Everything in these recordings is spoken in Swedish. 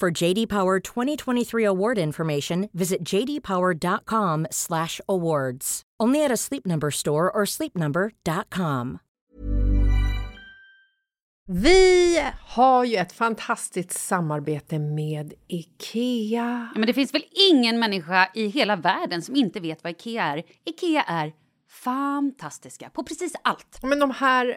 For JD Power 2023 award information, visit jdpower.com/awards. Only at a Sleep Number store or sleepnumber.com. Vi har ju ett fantastiskt samarbete med IKEA. Ja, men det finns väl ingen människa i hela världen som inte vet vad Ikea är. Ikea är fantastiska på precis allt. Men de här,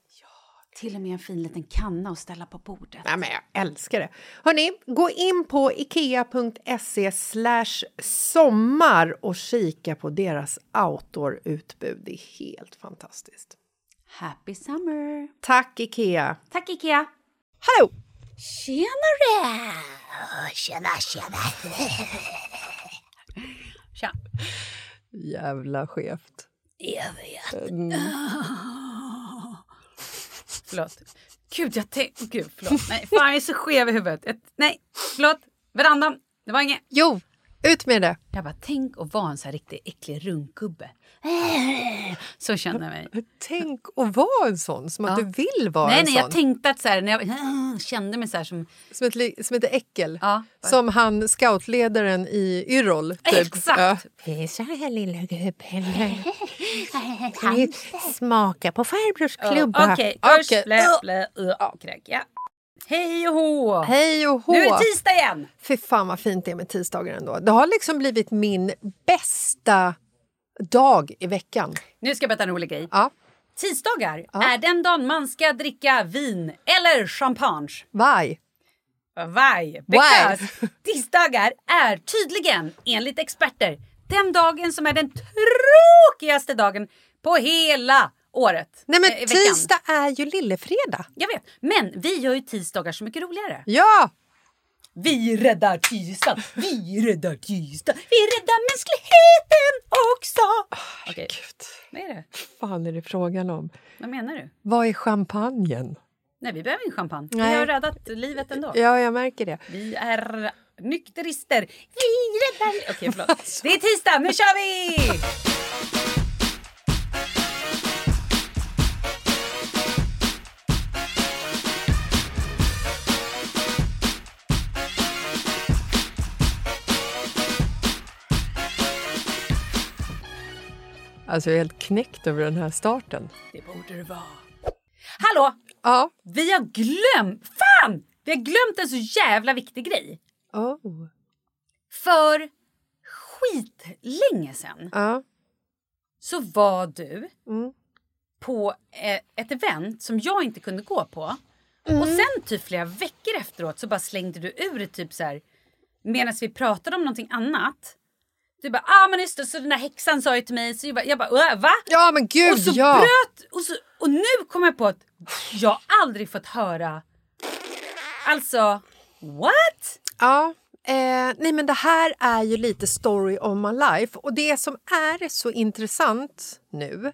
Till och med en fin liten kanna att ställa på bordet. Ja, men jag älskar det. Hörni, gå in på ikea.se sommar och kika på deras outdoor-utbud. Det är helt fantastiskt. Happy summer! Tack, Ikea! Tack Ikea! Hallå! Tjenare! Tjena, tjena. Tja! Jävla skevt. Jag vet. Förlåt. Gud, jag tänkte... Gud, förlåt. Nej, fan jag är så skev i huvudet. Jag, nej, förlåt. Verandan. Det var inget. Jo, ut med det! Jag bara, tänk att vara en så här riktig äcklig runkgubbe. Så känner jag mig. Tänk att vara en sån, som att Ja. du vill vara Nej, en nej, sån. jag tänkte att så här, när jag kände mig så här som... Som ett, som ett äckel. Ja. Som han scoutledaren i Yrrol. Typ. Exakt! Ja. Så här lilla gubben. Smaka på farbrors klubba? Okej, Okej. usch, blä, blä, uh, kräk, ja. Hej och hå! Hej och hå! Nu är det tisdag igen! Fy fan vad fint det är med tisdagar ändå. Det har liksom blivit min bästa dag i veckan. Nu ska jag berätta en rolig grej. Ja, Tisdagar är den dagen man ska dricka vin eller champagne. vaj. Why? Because tisdagar är tydligen, enligt experter, den dagen som är den tråkigaste dagen på hela året. Nej men eh, tisdag är ju lillefredag. Jag vet, men vi gör ju tisdagar så mycket roligare. Ja! Vi räddar tisdag, vi räddar tisdag, vi räddar mänskligheten också. Okej, Gud, vad är det? vad fan är det frågan om? Vad menar du? Vad är champagnen? Nej, vi behöver ingen champagne. Vi Nej. har räddat livet ändå. Ja, jag märker det. Vi är nykterister. Vi räddar... Okej, förlåt. Det är tisdag, nu kör vi! Alltså jag är helt knäckt över den här starten. Det borde det vara. Hallå! Ja. Vi har glömt... Fan! Vi har glömt en så jävla viktig grej. Oh. För skitlänge sen Ja. så var du Mm. på eh, ett event som jag inte kunde gå på. Och sen typ flera veckor efteråt så bara slängde du ur det typ så här medan vi pratade om någonting annat. Du bara, ah men just det, så den där häxan sa ju till mig, så jag bara, jag bara "Äh, va? Ja men gud och så ja! bröt, och, så, och nu kom jag på att jag aldrig fått höra, alltså what? Ja, eh, nej men det här är ju lite story of my life och det som är så intressant nu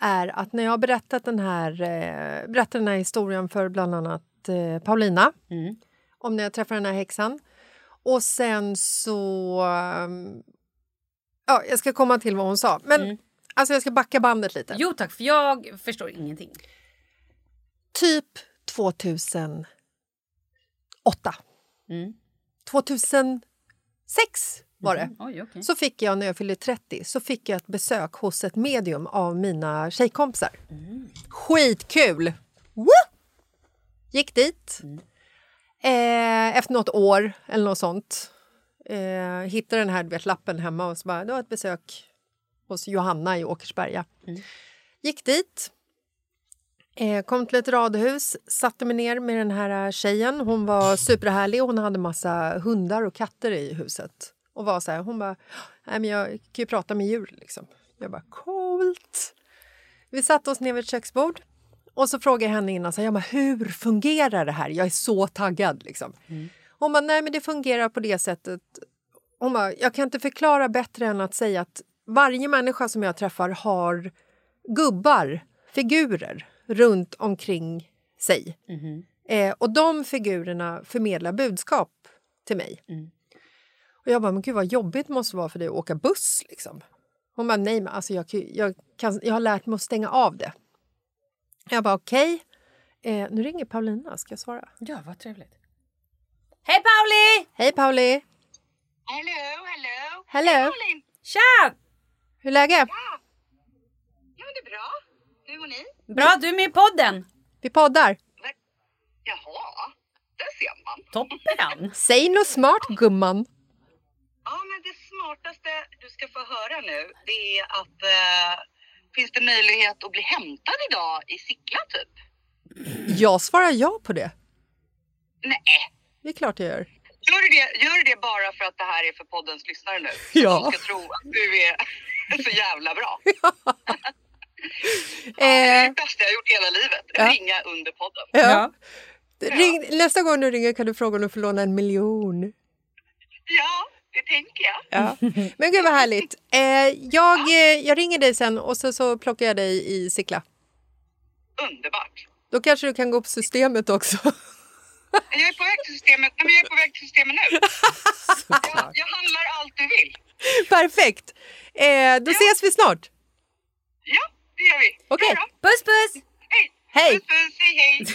är att när jag har berättat den här, eh, berättat den här historien för bland annat eh, Paulina om när jag träffade den här häxan och sen så... ja, jag ska komma till vad hon sa, men alltså jag ska backa bandet lite. Jo tack, för jag förstår ingenting. Typ 2008. Mm. 2006 var det. Oj, okej. Så fick jag när jag fyllde 30 så fick jag ett besök hos ett medium av mina tjejkompisar. Skitkul! Woo! Gick dit. Eh, efter något år eller något sånt. Eh, hittade den här du vet, lappen hemma och så bara, det var ett besök hos Johanna i Åkersberga. Gick dit. Eh, kom till ett radhus, satte mig ner med den här tjejen. Hon var superhärlig hon hade massa hundar och katter i huset. Och var så här, hon bara, Nej, men jag kan ju prata med djur liksom. Jag bara, coolt! Vi satte oss ner vid ett köksbord och så frågade jag henne innan, så här, jag bara, hur fungerar det här? Jag är så taggad liksom. Hon bara, nej men det fungerar på det sättet. Hon bara, jag kan inte förklara bättre än att säga att varje människa som jag träffar har gubbar, figurer, runt omkring sig. Eh, och de figurerna förmedlar budskap till mig. Och jag bara, men gud vad jobbigt det måste vara för dig att åka buss. Liksom. Hon bara, nej men alltså jag, jag, kan, jag har lärt mig att stänga av det. Jag bara, okej. Eh, nu ringer Paulina, ska jag svara? Ja, vad trevligt. Hej Pauli! Hej Pauli! Hello, hello. Hello. Hej, Malin. Tja! Hur är läget? Ja, men det är bra. Hur och ni? Bra, du är med i podden. Vi poddar. Jaha, där ser man. Toppen! Säg något smart gumman. Ja, men det smartaste du ska få höra nu, det är att eh, finns det möjlighet att bli hämtad idag i Sickla typ? Jag svarar ja på det. Nej, Det är klart jag gör. gör du det, gör du det bara för att det här är för poddens lyssnare nu? Ja. De ska tro att du är så jävla bra. Det Eh, är det bästa jag har gjort i hela livet. Ja. Ringa under podden. ja. Ring, nästa gång du ringer kan du fråga om du får låna en miljon. Ja, det tänker jag. Ja. Men gud vad härligt. Eh, jag, eh, jag ringer dig sen och så, så plockar jag dig i Sickla. Underbart. Då kanske du kan gå på systemet också. Jag är på väg till systemet, nej, men jag är på väg till systemet nu. Jag, jag handlar allt du vill. Perfekt. Eh, då ses vi snart. Ja, det gör vi. Okej. Då. Puss puss! Hej! Hej. Puss, puss, hej, hej!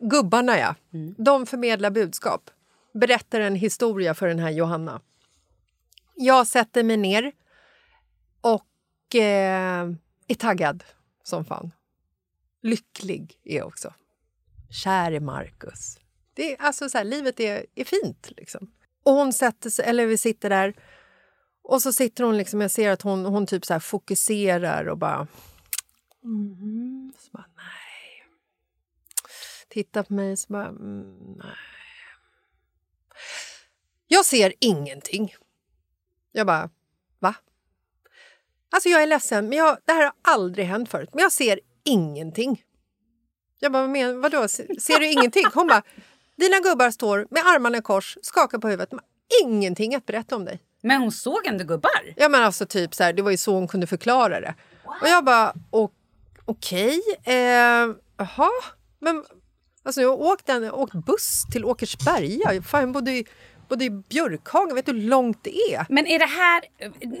Gubbarna, ja. De förmedlar budskap. Berättar en historia för den här Johanna. Jag sätter mig ner och eh, är taggad som fan. Lycklig är jag också. Kär i Marcus. Det är, alltså så här, livet är, är fint. Liksom. Och hon sätter sig, eller vi sitter där och så sitter hon liksom, jag ser att hon, hon typ så fokuserar och bara... Mhm. Så bara, nej. Tittar på mig så bara, mm, nej. Jag ser ingenting. Jag bara, va? Alltså jag är ledsen, men jag, det här har aldrig hänt förut. Men jag ser ingenting. Jag bara, men vadå, ser, ser du ingenting? Hon bara, dina gubbar står med armarna i kors, skakar på huvudet. Men ingenting att berätta om dig. Men hon såg ändå gubbar. Ja men alltså typ så här, det var ju så hon kunde förklara det. Och jag bara, okej, eh, jaha, men Alltså jag har åkt, en, åkt buss till Åkersberga. Fan, jag bodde i, bodde i Björkhagen. Vet du hur långt det är? Men är det här,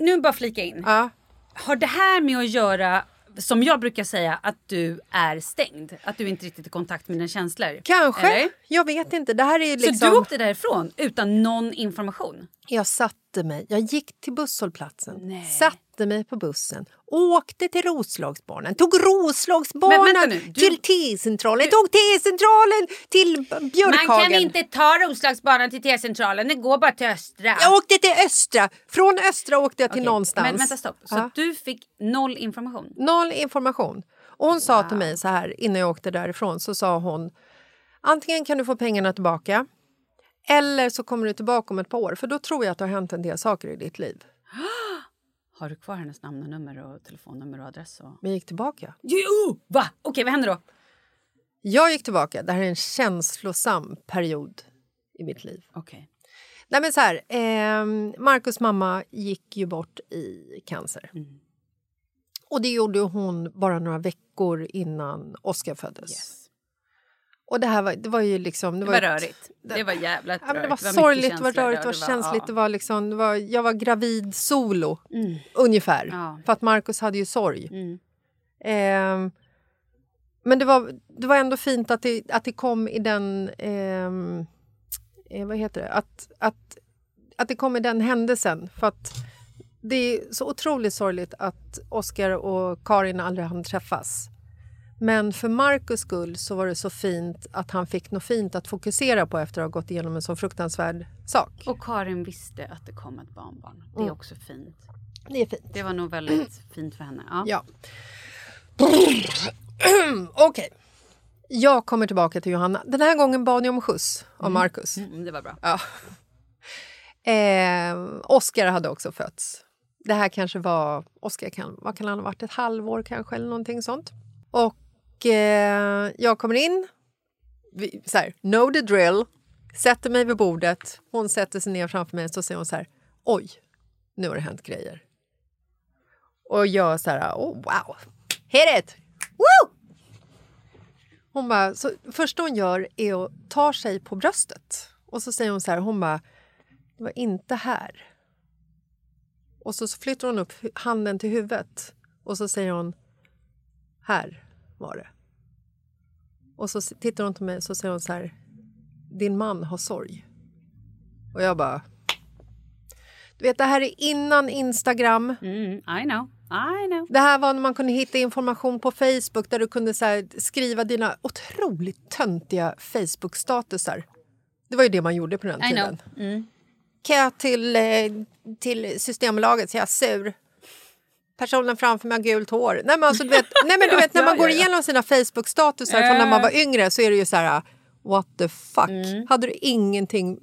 nu bara flika in. Ja. Har det här med att göra, som jag brukar säga, att du är stängd? Att du inte riktigt är i kontakt med dina känslor? Kanske. Eller? Jag vet inte. Det här är liksom... Så du åkte därifrån utan någon information? Jag satte mig, jag gick till busshållplatsen, Nej. satte mig på bussen, åkte till Roslagsbanan, tog Roslagsbanan vänta nu, du- till T-centralen, tog T-centralen till Björkhagen. Man kan inte ta Roslagsbanan till T-centralen, det går bara till Östra. Jag åkte till Östra. Från Östra åkte jag till Okej, någonstans. Men vänta stopp, så Ja. du fick noll information? Noll information. Och hon sa till mig så här innan jag åkte därifrån så sa hon antingen kan du få pengarna tillbaka eller så kommer du tillbaka om ett par år för då tror jag att det har hänt en del saker i ditt liv. Har du kvar hennes namn och nummer och telefonnummer och adress? Och... Men jag gick tillbaka. Jo! Va? Okej, vad händer då? Jag gick tillbaka. Det här är en känslosam period i mitt liv. Okej. Nej, men så här, eh, Marcus mamma gick ju bort i cancer. Och det gjorde hon bara några veckor innan Oscar föddes. Yes. Och det här var, det var ju liksom... Det var ett- rörigt. Det var jävligt Ja, det var sorgligt, det var rörigt, det var känsligt. Det var liksom, det var, jag var gravid solo, ungefär. Ja. För att Marcus hade ju sorg. Mm. Ehm, men det var, det var ändå fint att det, att det kom i den... ehm, eh, vad heter det? Att, att, att det kom i den händelsen. För att det är så otroligt sorgligt att Oscar och Karin aldrig hann träffas. Men för Marcus skull så var det så fint att han fick något fint att fokusera på efter att ha gått igenom en så fruktansvärd sak. Och Karin visste att det kom ett barnbarn. Det är Mm. också fint. Det är fint. Det var nog väldigt fint för henne. Ja. Ja. Okej. Jag kommer tillbaka till Johanna. Den här gången bad jag om skjuts av Marcus. Mm, det var bra. Ja. Eh, Oscar hade också fötts. Det här kanske var... Oscar kan, vad kan han ha varit? Ett halvår kanske, eller någonting sånt. Och eh, jag kommer in. Vi, så här, know the drill. Sätter mig vid bordet. Hon sätter sig ner framför mig och säger hon så här. Oj, nu har det hänt grejer. Och jag så här, oh wow, hit it! Woo! Hon bara, så första hon gör är att ta sig på bröstet. Och så säger hon så här, hon bara, det var inte här. Och så flyttar hon upp handen till huvudet och så säger hon, här var det. Och så tittar hon till mig och så säger hon så här, din man har sorg. Och jag bara, du vet det här är innan Instagram. Mm, I know. I know. Det här var när man kunde hitta information på Facebook där du kunde så här, skriva dina otroligt töntiga Facebook-statusar. Det var ju det man gjorde på den I tiden. know. Mm. Kö till, eh, till Systembolaget, så jag är sur. Personen framför mig har gult hår. Nej, men alltså, du vet, nej, men du vet, när man går igenom sina Facebook-statusar från när man var yngre så är det ju så här... What the fuck? Hade du ingenting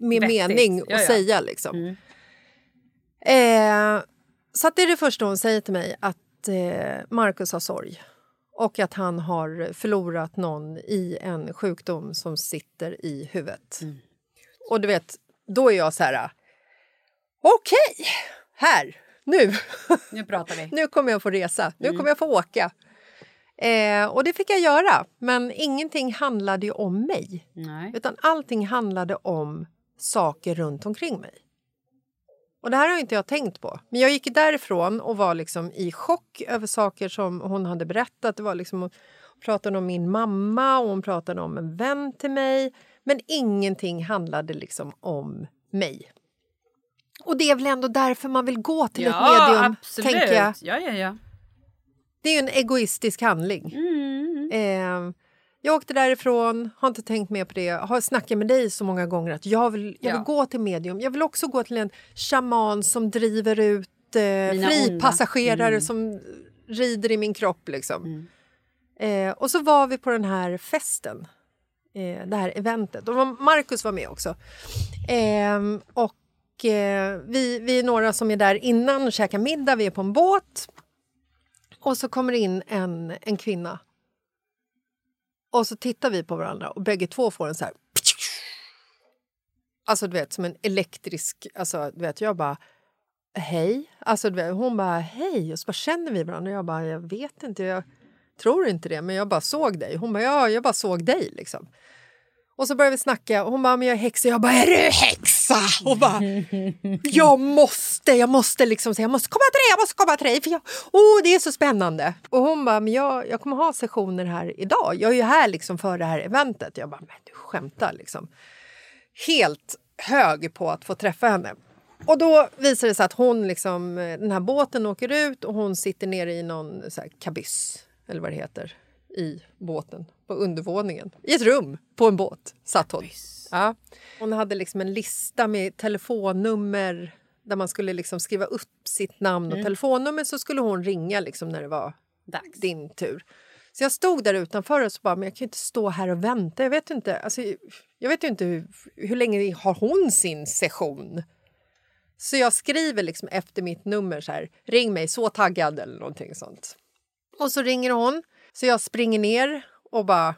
med Mm. Vettigt. mening att säga? Liksom. Eh, så det är det första hon säger till mig, att eh, Marcus har sorg och att han har förlorat någon i en sjukdom som sitter i huvudet. Och du vet, då är jag så här... Okej, här, nu. Nu pratar vi. nu kommer jag få resa, nu kommer jag få åka. Eh, och det fick jag göra, men ingenting handlade ju om mig. Nej. Utan allting handlade om saker runt omkring mig. Och det här har inte jag tänkt på. Men jag gick därifrån och var liksom i chock över saker som hon hade berättat. Det var liksom, hon pratade om min mamma och hon pratade om en vän till mig. Men ingenting handlade liksom om mig. Och det är väl ändå därför man vill gå till ett medium, absolut. tänker jag. Ja, ja, ja. Det är ju en egoistisk handling. Eh, jag åkte därifrån, har inte tänkt mer på det. Har snackat med dig så många gånger att jag vill, jag vill Ja. gå till medium. Jag vill också gå till en shaman som driver ut eh, fripassagerare som rider i min kropp. Liksom. Eh, och så var vi på den här festen, eh, det här eventet. Och Marcus var med också. Eh, och eh, vi, vi är några som är där innan och käkar middag. Vi är på en båt. Och så kommer in en, en kvinna. Och så tittar vi på varandra och bägge två får en så här... Alltså du vet, som en elektrisk... Alltså du vet, jag bara... Hej. Alltså, du vet, hon bara hej och så bara känner vi varandra. Jag bara, jag vet inte. Jag tror inte det, men jag bara såg dig. Hon bara, ja, jag bara såg dig liksom. Och så började vi snacka och hon bara, men jag är häxa. Jag bara, är du häxa? Hon bara, jag måste, jag måste liksom säga, jag måste komma till dig, jag måste komma till dig. För jag, oh, det är så spännande. Och hon bara, men jag, jag kommer ha sessioner här idag. Jag är ju här liksom för det här eventet. Jag bara, men du skämtar liksom. Helt hög på att få träffa henne. Och då visar det sig att hon liksom, den här båten åker ut och hon sitter nere i någon så här kabyss, eller vad det heter, i båten på undervåningen. I ett rum på en båt satt hon. Ja. Hon hade liksom en lista med telefonnummer där man skulle liksom skriva upp sitt namn och telefonnummer så skulle hon ringa liksom när det var Dags. din tur. Så jag stod där utanför och så bara, men jag kan ju inte stå här och vänta. Jag vet inte, alltså, jag vet inte hur, hur länge har hon sin session? Så jag skriver liksom efter mitt nummer så här, ring mig, så taggad eller någonting sånt. Och så ringer hon, så jag springer ner och bara,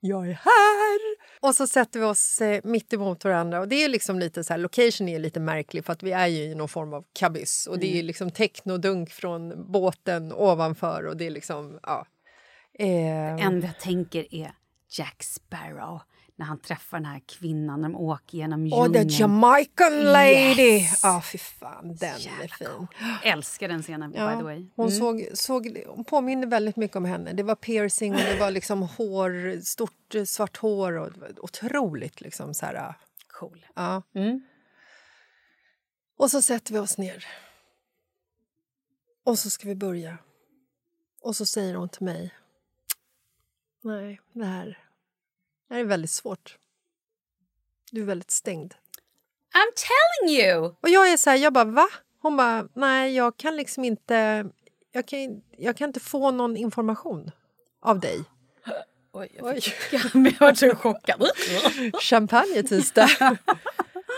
jag är här! Och så sätter vi oss eh, mitt emot varandra. Och det är liksom lite så här, location är lite märklig för att vi är ju i någon form av kabyss. Och det är liksom technodunk från båten ovanför och det är liksom, ja. Eh, Det enda jag tänker är Jack Sparrow när han träffar den här kvinnan när de åker genom och the djungeln. Jamaican lady! Yes. Ja, fy fan, den är Jävla fin. cool. Älskar den scenen by the Ja, way. hon, Mm. såg, såg, hon påminner väldigt mycket om henne. Det var piercing och det var liksom hår, stort eh, svart hår. Och otroligt liksom så här... Cool. Ja. Mm. Och så sätter vi oss ner. Och så ska vi börja. Och så säger hon till mig... Nej, det här, det här är väldigt svårt. Du är väldigt stängd. I'm telling you! Och jag är så här, jag bara va? Hon bara, nej jag kan liksom inte, jag kan, jag kan inte få någon information av dig. Oj, jag Oj. fick men jag var så chockad. Champagne tisdag.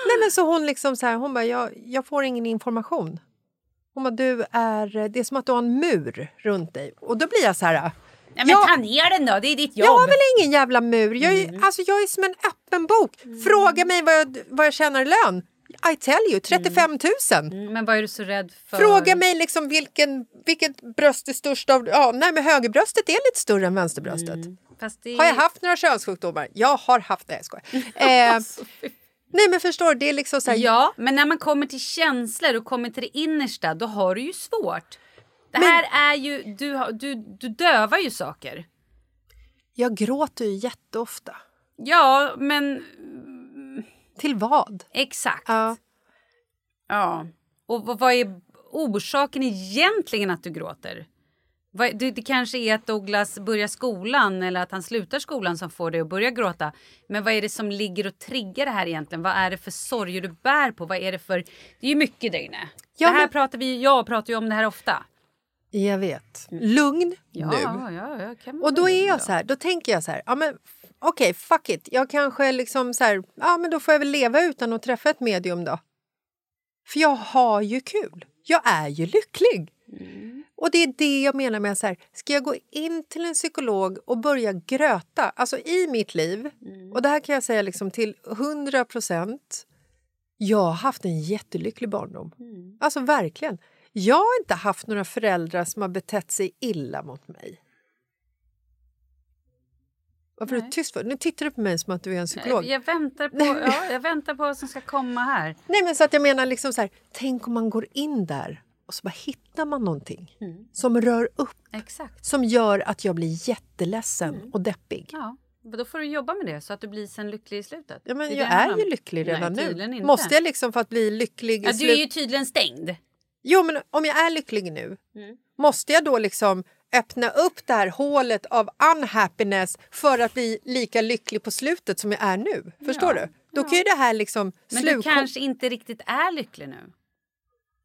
nej men så hon liksom så här, hon bara, jag, jag får ingen information. Hon bara, du är, det är som att du har en mur runt dig. Och då blir jag så här, Ja, men Jag- ta ner den då, det är ditt jobb. jag har väl ingen jävla mur. Jag är, alltså, jag är som en öppen bok. Fråga mig vad jag, vad jag tjänar i lön. I tell you, 35 000. Mm, Men vad är du så rädd för? Fråga mig liksom vilken, vilket bröst är störst av... Ja, nej, men högerbröstet är lite större än vänsterbröstet. Fast det. Har jag haft några könssjukdomar? Jag har haft det. Jag skojar. Eh, nej, men förstår? Det är liksom så här, Ja, men när man kommer till känslor och kommer till det innersta, då har du ju svårt. Det Men- här är ju, du, du, du dövar ju saker. Jag gråter ju jätteofta. Ja, men Till vad? exakt. Ja. Ja. Och vad, vad är orsaken egentligen att du gråter? Vad, det, det kanske är att Douglas börjar skolan eller att han slutar skolan som får dig att börja gråta. Men vad är det som ligger och triggar det här egentligen? Vad är det för sorger du bär på? Vad är det för... Det är ju mycket där inne. Ja, det här men- pratar vi, jag pratar ju om det här ofta. Jag vet. Lugn Ja, nu. ja, Och då är jag ja. så här, då tänker jag så här, ja men okej, fuck it. Jag kanske liksom så här, ja men då får jag väl leva utan att träffa ett medium då. För jag har ju kul. Jag är ju lycklig. Och det är det jag menar med så här, ska jag gå in till en psykolog och börja gröta? Alltså i mitt liv, och det här kan jag säga liksom till 100 procent, jag har haft en jättelycklig barndom. Alltså verkligen. Jag har inte haft några föräldrar som har betett sig illa mot mig. Varför är du tyst för? Nu tittar du på mig som att du är en psykolog. Jag väntar, på, ja, jag väntar på vad som ska komma här. Nej, men så att jag menar liksom så här, tänk om man går in där och så bara hittar man någonting som rör upp, Exakt. som gör att jag blir jätteledsen och deppig. Ja, då får du jobba med det så att du blir sen lycklig i slutet. Ja, men Det jag är ju lycklig redan Nej, nu. inte. Måste jag liksom för att bli lycklig Ja, du är ju tydligen stängd. Jo, men om jag är lycklig nu, Mm. måste jag då liksom öppna upp det här hålet av unhappiness för att bli lika lycklig på slutet som jag är nu? Förstår du? Då kan ju det här liksom Men sluk- du kanske inte riktigt är lycklig nu.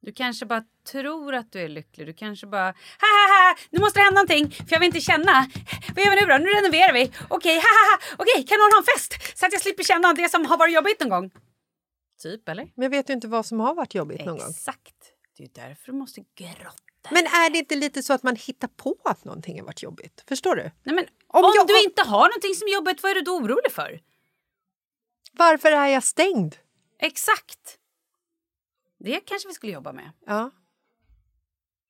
Du kanske bara tror att du är lycklig. Du kanske bara... Ha, ha, ha, nu måste det hända någonting för jag vill inte känna. Vad gör vi nu då? Nu renoverar vi. Okej, ha, ha, ha. Okej, kan någon ha en fest? Så att jag slipper känna det som har varit jobbigt någon gång. Typ, eller? Men jag vet ju inte vad som har varit jobbigt någon gång. Exakt. Det är ju därför du måste grotta. Men är det inte lite så att man hittar på att någonting har varit jobbigt? Förstår du? Nej, men Om om jag du har- inte har någonting som är jobbigt, vad är du då orolig för? Varför är jag stängd? Exakt. Det kanske vi skulle jobba med. Ja.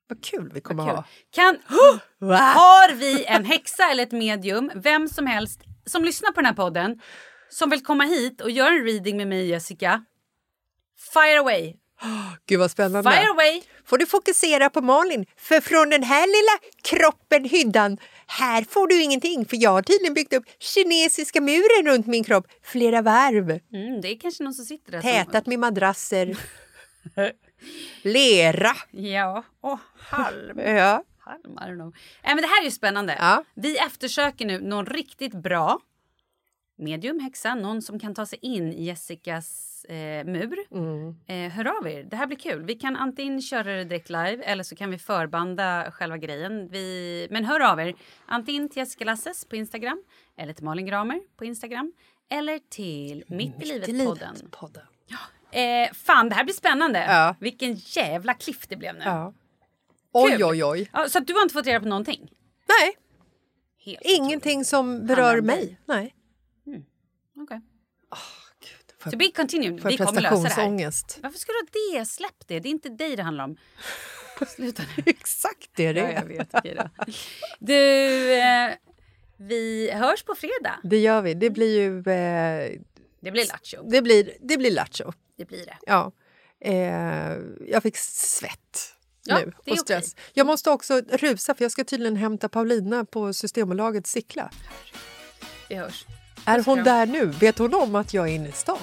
Vad kul vi kommer Kul. ha. Kan, har vi en häxa eller ett medium, vem som helst som lyssnar på den här podden som vill komma hit och göra en reading med mig och Jessica. Fire away! Gud vad spännande. Fire away! får du fokusera på Malin. För från den här lilla kroppen, hyddan, här får du ingenting. För jag har tydligen byggt upp kinesiska muren runt min kropp flera varv. Mm, det är kanske någon som sitter där. Tätat med madrasser. Lera. ja, och halm. Ja. halm, I don't know. Nej, men det här är ju spännande. Ja. Vi eftersöker nu någon riktigt bra medium, häxa, någon som kan ta sig in i Jessicas eh, mur. Mm. Eh, hör av er, det här blir kul. Vi kan antingen köra det direkt live eller så kan vi förbanda själva grejen. Vi... Men hör av er, antingen till Jessica Lasses på Instagram eller till Malin Gramer på Instagram eller till Mitt i livet-podden. podden. Eh, fan, det här blir spännande. Ja. Vilken jävla kliff det blev nu. Ja. Oj, Kul. oj, oj. Ja, så du har inte fått reda på någonting? Nej, Helt ingenting som berör om mig. Nej. Okej. Får To be continued. Vi kommer lösa det här. Varför ska du ha det? Släpp det. Det är inte dig det handlar om. Sluta nu. Exakt det är det. Ja, jag vet. Okej då. Du, eh, vi hörs på fredag. Det gör vi. Det blir ju... Eh, Det blir lattjo. det, blir, det blir lattjo. Det blir det. Ja. Eh, jag fick svett Ja, nu det är och stress. Jag måste också rusa för jag ska tydligen hämta Paulina på Systembolaget Sickla. Vi hörs. Är hon där nu? Vet hon om att jag är inne i stan?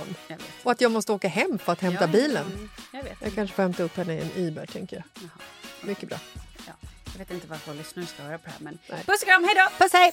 Och att jag måste åka hem för att hämta Ja, bilen? mm, Jag vet. Jag kanske får hämta upp henne i en Uber, tänker jag. Jaha. Mycket bra. Ja. Jag vet inte varför lyssnare ska höra på det här. Men... Nej. Puss och kram, hej då! Puss, hej!